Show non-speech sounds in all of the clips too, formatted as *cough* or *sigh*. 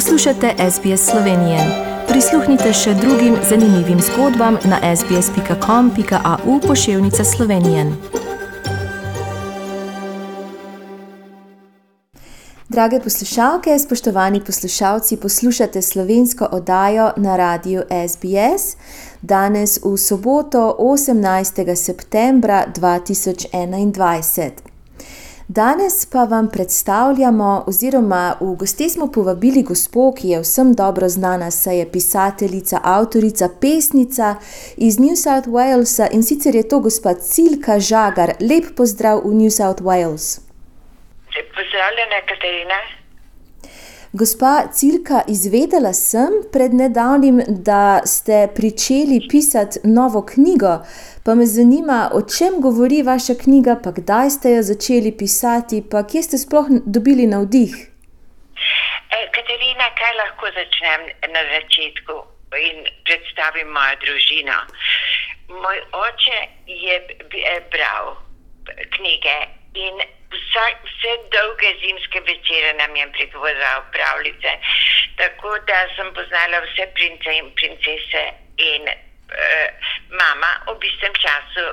Poslušate SBS Slovenije. Prisluhnite še drugim zanimivim zgodbam na sbsp.com.au pošiljka Slovenije. Drage poslušalke, spoštovani poslušalci, poslušate slovensko oddajo na radiju SBS danes v soboto 18. septembra 2021. Danes pa vam predstavljamo, oziroma v gosti smo povabili gospo, ki je vsem dobro znana, saj je pisateljica, avtorica, pesnica iz New South Walesa in sicer je to gospa Cilka Žagar. Lep pozdrav v New South Wales. Pozdravljena, Katarina. Gospa Cilka, izvedela sem pred nedavnim, da ste pričeli pisati novo knjigo. Pa me zanima, o čem govori vaša knjiga, pa kdaj ste jo začeli pisati, pa kje ste sploh dobili navdih? E, Katarina, kaj lahko začnem na začetku in predstavim mojo družino? Moj oče je bral knjige in vsak, vse dolge zimske večere nam je pripovedal pravljice. Tako da sem poznala vse prince in princese in uh, mama ob istem času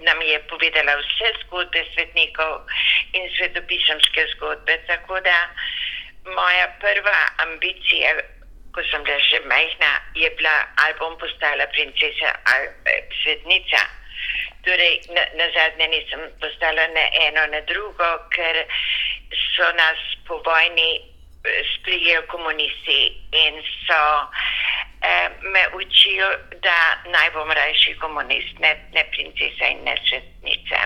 nam je povedala vse zgodbe svetnikov in svetopisemske zgodbe. Tako da moja prva ambicija, ko sem bila še majhna, je bila ali bom postala princesa ali eh, svetnica. Torej, na, na zadnje nisem postala ne eno, ne drugo, ker so nas po vojni eh, sprijeli komunisti in so eh, me učili, da naj bom rajši komunist, ne, ne princesa in ne svetnica.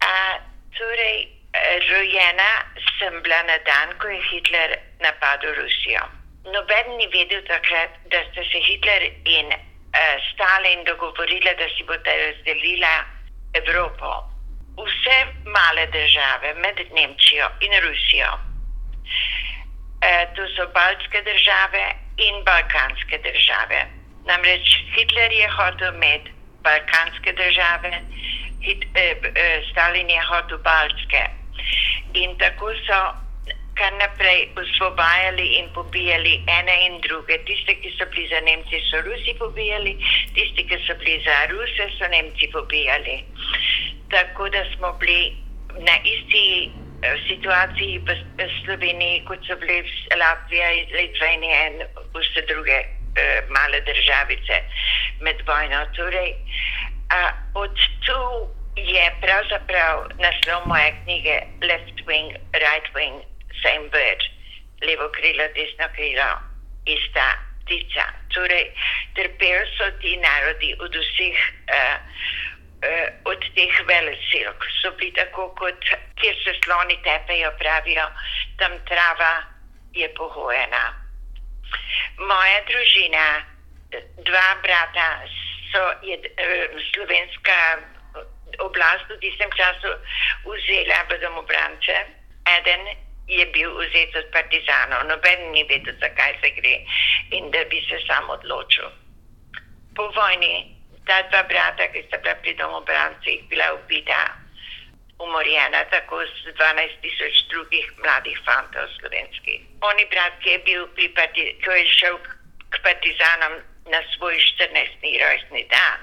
A, torej, rojena sem bila na dan, ko je Hitler napadel Rusijo. Noben ni vedel takrat, da sta se Hitler in Eh, Stalin dogovorila, da si bodo razdelila Evropo. Vse male države med Nemčijo in Rusijo, eh, to so baltske države in balkanske države. Namreč Hitler je hotel imeti balkanske države, eh, Stalin je hotel baltske. In tako so kar naprej osvobajali in pobijali ene in druge. Tiste, ki so bili za Nemci, so Rusi pobijali, tisti, ki so bili za Ruse, so Nemci pobijali. Tako da smo bili na isti eh, situaciji v Sloveniji, kot so bili Latvija, Litvanija in vse druge eh, male državice med vojno. Torej, a, od tu je pravzaprav naslov moje knjige Left Wing, Right Wing same bird, levo krilo, desno krilo, ista ptica. Torej, trpeli so ti narodi od vseh, uh, uh, od teh velesil, ki so bili tako, kot kjer se sloni tepejo, pravijo, tam trava je pohojena. Moja družina, dva brata, so je uh, slovenska oblast v tistem času vzela v domobrance. Eden je bil vzet od partizanov, noben ni vedel, zakaj se gre in da bi se sam odločil. Po vojni ta dva brata, ki sta bila pri domobrancih, bila ubita, umorjena, tako z 12 tisoč drugih mladih fantov slovenskih. Oni brat, ki je, bil pri ki je šel k partizanom na svoj 14. rojstni dan,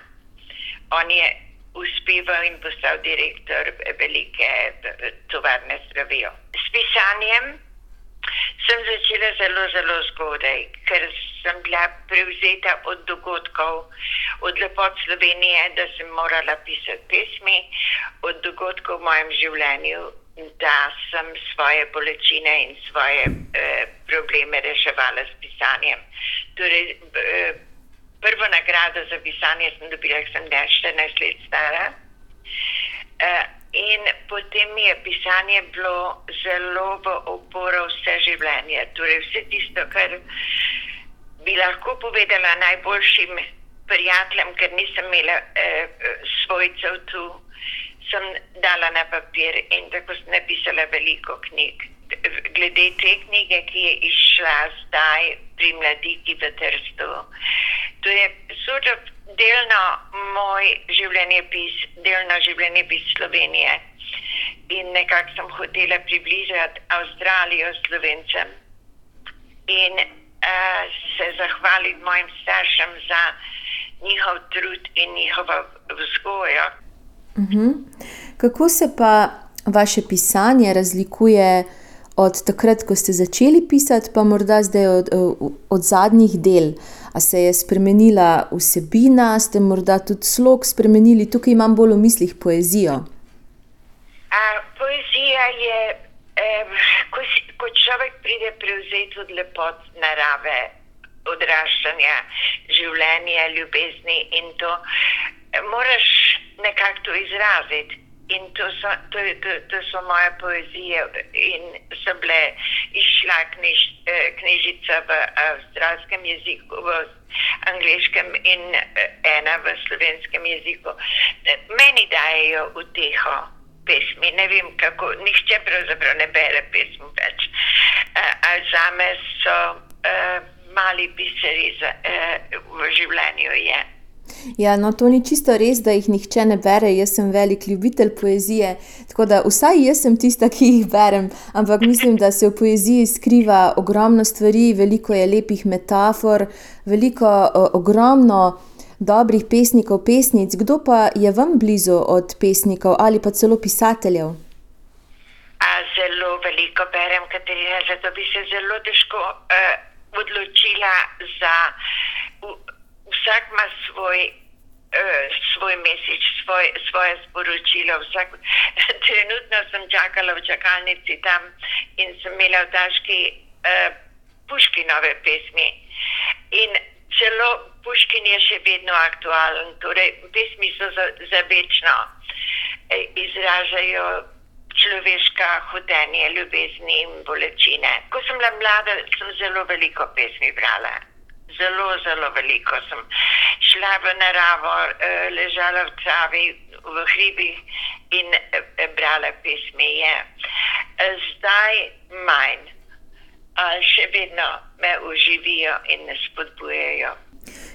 on je uspeval in postal direktor velike tovarne zdravijo. S pisanjem sem začela zelo, zelo zgodaj, ker sem bila prevzeta od dogodkov, od lepot Slovenije, da sem morala pisati pesmi, od dogodkov v mojem življenju, da sem svoje bolečine in svoje eh, probleme reševala s pisanjem. Torej, eh, prvo nagrado za pisanje sem dobila, ker sem 14 let stara. Uh, in potem mi je pisanje bilo zelo v oporo vse življenje. Torej, vse tisto, kar bi lahko povedala najboljšim prijateljem, ker nisem imela uh, svojcev tu, sem dala na papir in tako sem napisala veliko knjig. Glede te knjige, ki je izšla zdaj pri mladiki v Trstu, To je sort of delno moj življenjepis, delno življenjepis Slovenije. In nekako sem hotela približati Avstralijo slovencem in uh, se zahvaliti mojim staršem za njihov trud in njihovo vzgojo. Uh -huh. Kako se pa vaše pisanje razlikuje od takrat, ko ste začeli pisati, pa morda zdaj od, od zadnjih del? A se je spremenila vsebina, ste morda tudi slog spremenili, tukaj imam bolj v mislih poezijo? A, poezija je, eh, ko, ko človek pride prevzeti od lepot narave, odraščanja, življenja, ljubezni in to, moraš nekako to izraziti. In to so, to, to, to so moje poezije, in so bile izšla knjiž, eh, knjižica v avstralskem jeziku, v angliškem in eh, ena v slovenskem jeziku. Meni dajo uteho pesmi, ne vem kako, nihče pravzaprav ne bere pesmi več. Uh, za me so uh, mali biseri za, uh, v življenju. Je. Ja, no, to ni čisto res, da jih nihče ne bere. Jaz sem velik ljubitelj poezije, tako da vsaj jaz sem tista, ki jih berem. Ampak mislim, da se v poeziji skriva ogromno stvari, veliko je lepih metafor, veliko, ogromno dobrih pesnikov, pesnic. Kdo pa je vam blizu od pesnikov ali pa celo pisateljev? A zelo veliko berem, Katarina, zato bi se zelo težko uh, odločila za. Vsak ima svoj, uh, svoj mesec, svoj, svoje sporočilo. Vsak, *laughs* trenutno sem čakala v čakalnici tam in sem imela v taški uh, puški nove pesmi. In celo Puškin je še vedno aktualen, torej pesmi so za, za večno, e, izražajo človeška hotenje, ljubezni in bolečine. Ko sem bila mlada, sem zelo veliko pesmi brala. Zelo, zelo veliko sem šla v naravo, e, ležala v travi, v hribih in e, brala pesmi. Je. Zdaj manj, še vedno me uživijo in me spodbujajo.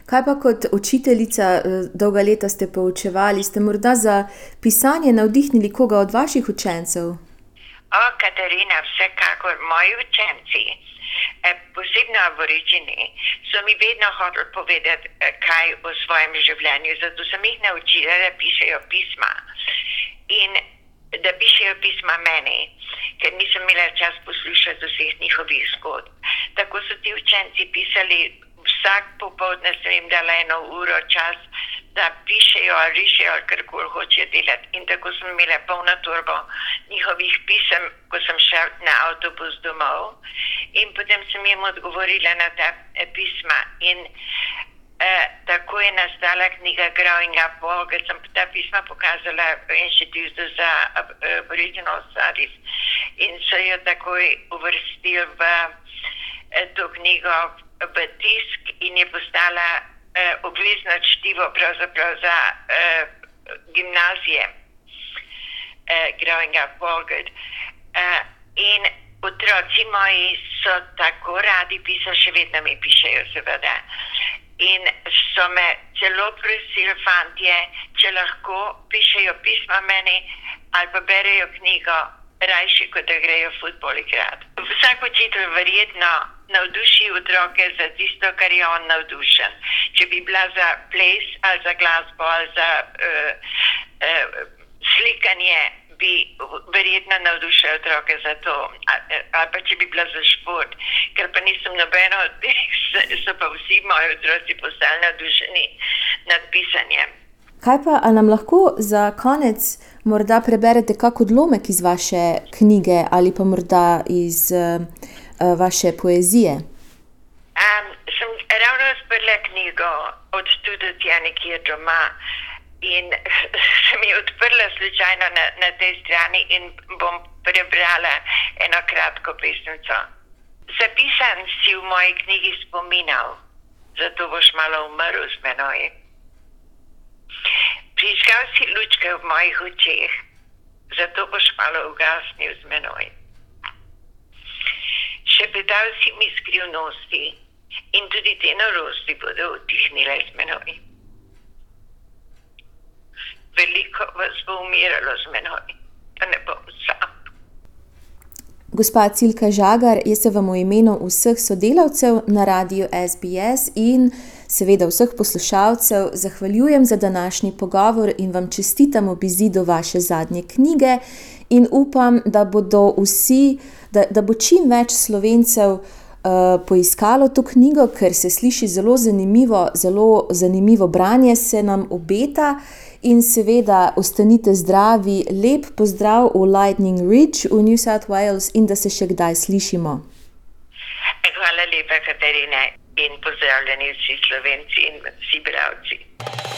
Kaj pa kot učiteljica, eh, dolga leta ste poučevali, ste morda za pisanje navdihnili koga od vaših učencev? O, Katarina, vsekakor moji učenci, eh, posebno aboričini, so mi vedno hoteli povedati, eh, kaj o svojem življenju. Zato sem jih naučila, da pišejo pisma. In da pišejo pisma meni, ker nisem imela čas poslušati vseh njihovih zgodb. Tako so ti učenci pisali vsak popoldne sem jim dala eno uro čas, da pišejo ali rišejo ali kar koli hočejo delati. In tako sem imela polno turbo njihovih pisem, ko sem šel na avtobus domov. In potem sem jim odgovorila na ta eh, pisma. In eh, tako je nastala knjiga Growing Up Wall, ker sem ta pisma pokazala v inštitutu za Aboriginal Studies. In so jo takoj uvrstili v eh, to knjigo v tisk in je postala eh, obvezno čtivo za eh, gimnazije, eh, Growing Up Walgett. Eh, in otroci moji so tako radi pisali, še vedno mi pišejo, seveda. In so me celo prosili, fantje, če lahko pišejo pisma meni ali pa berejo knjigo, rajši kot da grejo futbol igrati. Vsak učitelj verjetno navduši otroke za tisto, kar je on navdušen. Če bi bila za ples ali za glasbo ali za uh, uh, slikanje, bi verjetno navdušila otroke za to. Ali pa če bi bila za šport, ker pa nisem nobeno od teh, *laughs* so pa vsi moji otroci postali navdušeni nad pisanjem. Kaj pa nam lahko za konec morda preberete kak odlomek iz vaše knjige ali pa morda iz uh, vaše poezije? Um, sem ravno odprla knjigo od tudi tja nekje doma in *laughs* sem jo odprla slučajno na, na tej strani in bom prebrala eno kratko pesmico. Zapisan si v moji knjigi spominal, zato boš malo umrl z menoj. Prižgal si lučke v mojih očeh, zato boš malo ugasnil z menoj. Še pedal si mi skrivnosti in tudi te norosti bodo utihnile z menoj. Veliko vas bo umiralo z menoj, pa ne bom sam. Gospa Cilka Žagar, jaz se vam v imenu vseh sodelavcev na radiju SBS in seveda vseh poslušalcev zahvaljujem za današnji pogovor in vam čestitam ob izidu vaše zadnje knjige in upam, da bodo vsi, da, da bo čim več slovencev uh, poiskalo to knjigo, ker se sliši zelo zanimivo, zelo zanimivo branje se nam obeta. In seveda, ostanite zdravi, lep pozdrav v Lightning Ridge v New South Wales in da se še kdaj slišimo. Hvala lepa, Katarina, in pozdravljeni vsi slovenci in vsi bravci.